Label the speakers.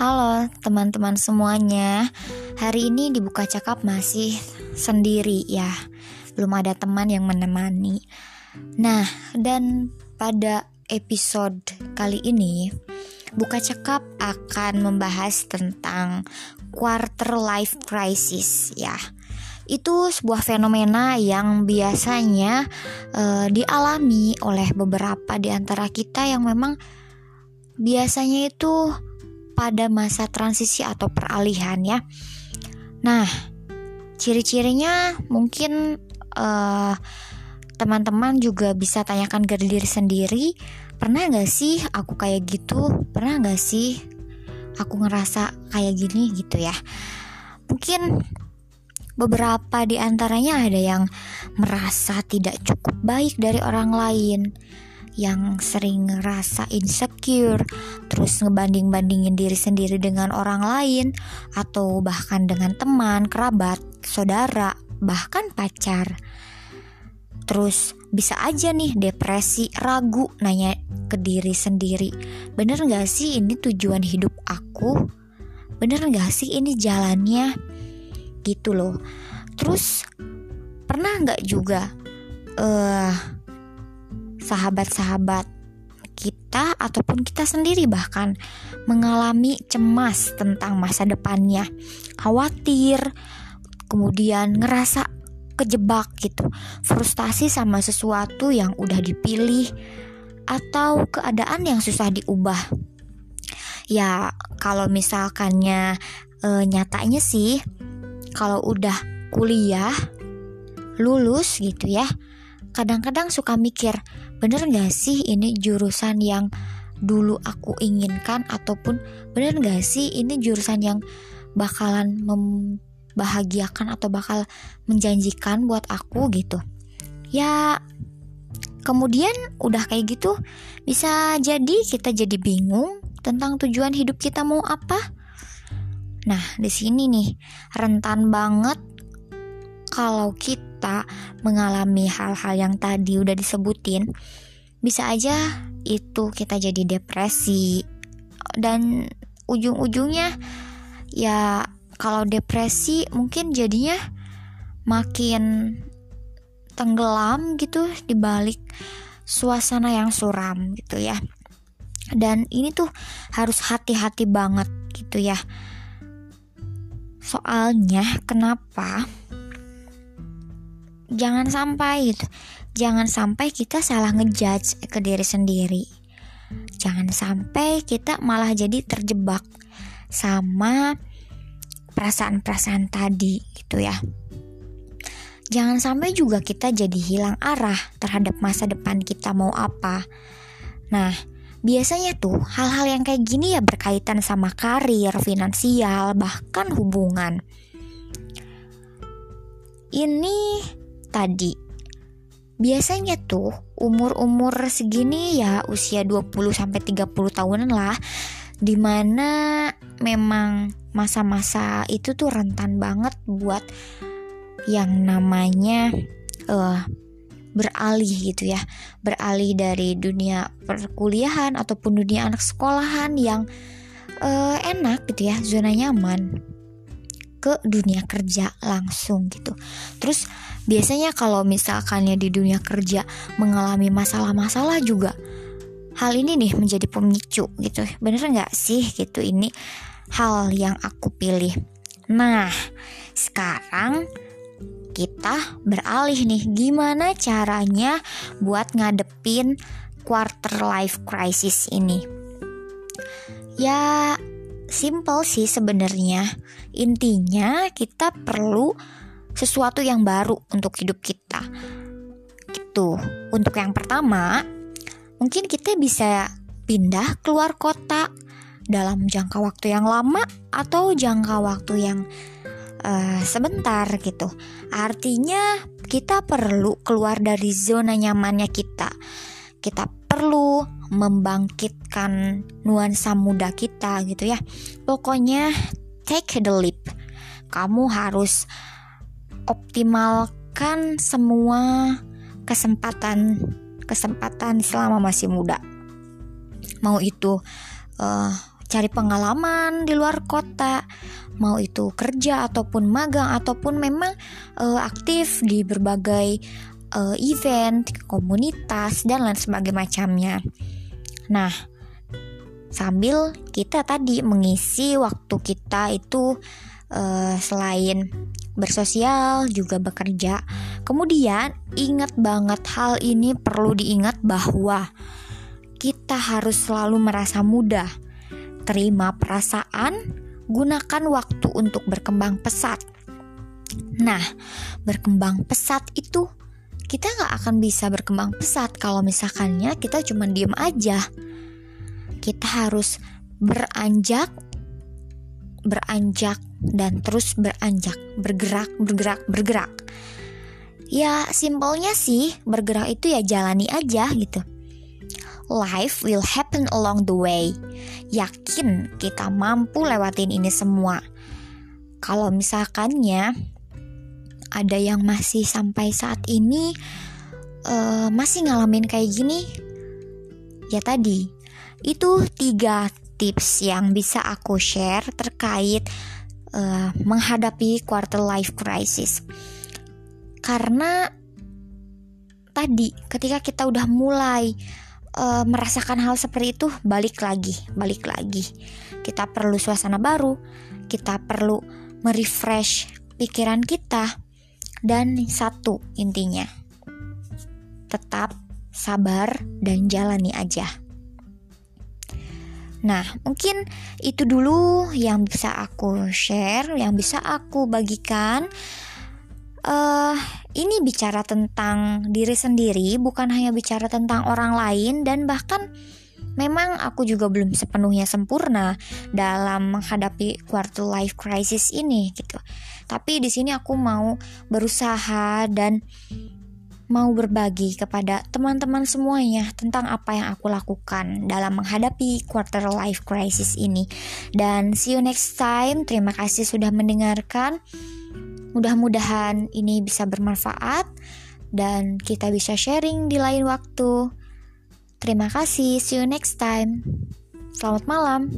Speaker 1: Halo teman-teman semuanya. Hari ini dibuka cakap masih sendiri ya. Belum ada teman yang menemani. Nah dan pada episode kali ini Buka cakap akan membahas tentang quarter life crisis ya. Itu sebuah fenomena yang biasanya uh, dialami oleh beberapa di antara kita yang memang biasanya itu pada masa transisi atau peralihan ya. Nah, ciri-cirinya mungkin eh, teman-teman juga bisa tanyakan ke diri sendiri, pernah gak sih aku kayak gitu? Pernah gak sih aku ngerasa kayak gini gitu ya? Mungkin beberapa di antaranya ada yang merasa tidak cukup baik dari orang lain yang sering ngerasa insecure, terus ngebanding-bandingin diri sendiri dengan orang lain, atau bahkan dengan teman, kerabat, saudara, bahkan pacar. Terus bisa aja nih depresi, ragu, nanya ke diri sendiri, bener gak sih ini tujuan hidup aku? Bener gak sih ini jalannya? Gitu loh. Terus pernah gak juga uh, sahabat-sahabat kita ataupun kita sendiri bahkan mengalami cemas tentang masa depannya, khawatir, kemudian ngerasa kejebak gitu, frustasi sama sesuatu yang udah dipilih atau keadaan yang susah diubah. Ya, kalau misalkannya e, nyatanya sih kalau udah kuliah lulus gitu ya, kadang-kadang suka mikir bener gak sih ini jurusan yang dulu aku inginkan ataupun bener gak sih ini jurusan yang bakalan membahagiakan atau bakal menjanjikan buat aku gitu? Ya kemudian udah kayak gitu bisa jadi kita jadi bingung tentang tujuan hidup kita mau apa? Nah di sini nih rentan banget kalau kita mengalami hal-hal yang tadi udah disebutin, bisa aja itu kita jadi depresi dan ujung-ujungnya ya kalau depresi mungkin jadinya makin tenggelam gitu di balik suasana yang suram gitu ya. Dan ini tuh harus hati-hati banget gitu ya. Soalnya kenapa? Jangan sampai gitu. Jangan sampai kita salah ngejudge ke diri sendiri. Jangan sampai kita malah jadi terjebak sama perasaan-perasaan tadi gitu ya. Jangan sampai juga kita jadi hilang arah terhadap masa depan kita mau apa. Nah biasanya tuh hal-hal yang kayak gini ya berkaitan sama karir, finansial, bahkan hubungan. Ini tadi. Biasanya tuh umur-umur segini ya usia 20 sampai 30 tahunan lah di mana memang masa-masa itu tuh rentan banget buat yang namanya uh, beralih gitu ya beralih dari dunia perkuliahan ataupun dunia anak sekolahan yang uh, enak gitu ya zona nyaman ke dunia kerja langsung gitu. Terus biasanya kalau misalkannya di dunia kerja mengalami masalah-masalah juga hal ini nih menjadi pemicu gitu. Bener nggak sih gitu? Ini hal yang aku pilih. Nah sekarang kita beralih nih. Gimana caranya buat ngadepin quarter life crisis ini? Ya simple sih sebenarnya intinya kita perlu sesuatu yang baru untuk hidup kita. Gitu. Untuk yang pertama, mungkin kita bisa pindah keluar kota dalam jangka waktu yang lama atau jangka waktu yang uh, sebentar gitu. Artinya kita perlu keluar dari zona nyamannya kita. Kita perlu membangkitkan nuansa muda kita gitu ya. Pokoknya take the leap. Kamu harus optimalkan semua kesempatan kesempatan selama masih muda mau itu uh, cari pengalaman di luar kota, mau itu kerja ataupun magang ataupun memang uh, aktif di berbagai uh, event, komunitas dan lain sebagainya macamnya. Nah, sambil kita tadi mengisi waktu kita itu uh, selain bersosial juga bekerja. Kemudian ingat banget hal ini perlu diingat bahwa kita harus selalu merasa mudah. Terima perasaan, gunakan waktu untuk berkembang pesat. Nah, berkembang pesat itu kita nggak akan bisa berkembang pesat kalau misalkannya kita cuma diem aja. Kita harus beranjak, beranjak, dan terus beranjak, bergerak, bergerak, bergerak. Ya, simpelnya sih, bergerak itu ya jalani aja gitu. Life will happen along the way. Yakin kita mampu lewatin ini semua. Kalau misalkannya ada yang masih sampai saat ini uh, masih ngalamin kayak gini, ya tadi itu tiga tips yang bisa aku share terkait uh, menghadapi quarter life crisis. Karena tadi ketika kita udah mulai uh, merasakan hal seperti itu balik lagi balik lagi kita perlu suasana baru kita perlu merefresh pikiran kita dan satu intinya. Tetap sabar dan jalani aja. Nah, mungkin itu dulu yang bisa aku share, yang bisa aku bagikan. Uh, ini bicara tentang diri sendiri, bukan hanya bicara tentang orang lain dan bahkan memang aku juga belum sepenuhnya sempurna dalam menghadapi quarter life crisis ini gitu. Tapi di sini aku mau berusaha dan mau berbagi kepada teman-teman semuanya tentang apa yang aku lakukan dalam menghadapi quarter life crisis ini. Dan see you next time. Terima kasih sudah mendengarkan. Mudah-mudahan ini bisa bermanfaat dan kita bisa sharing di lain waktu. Terima kasih, see you next time. Selamat malam.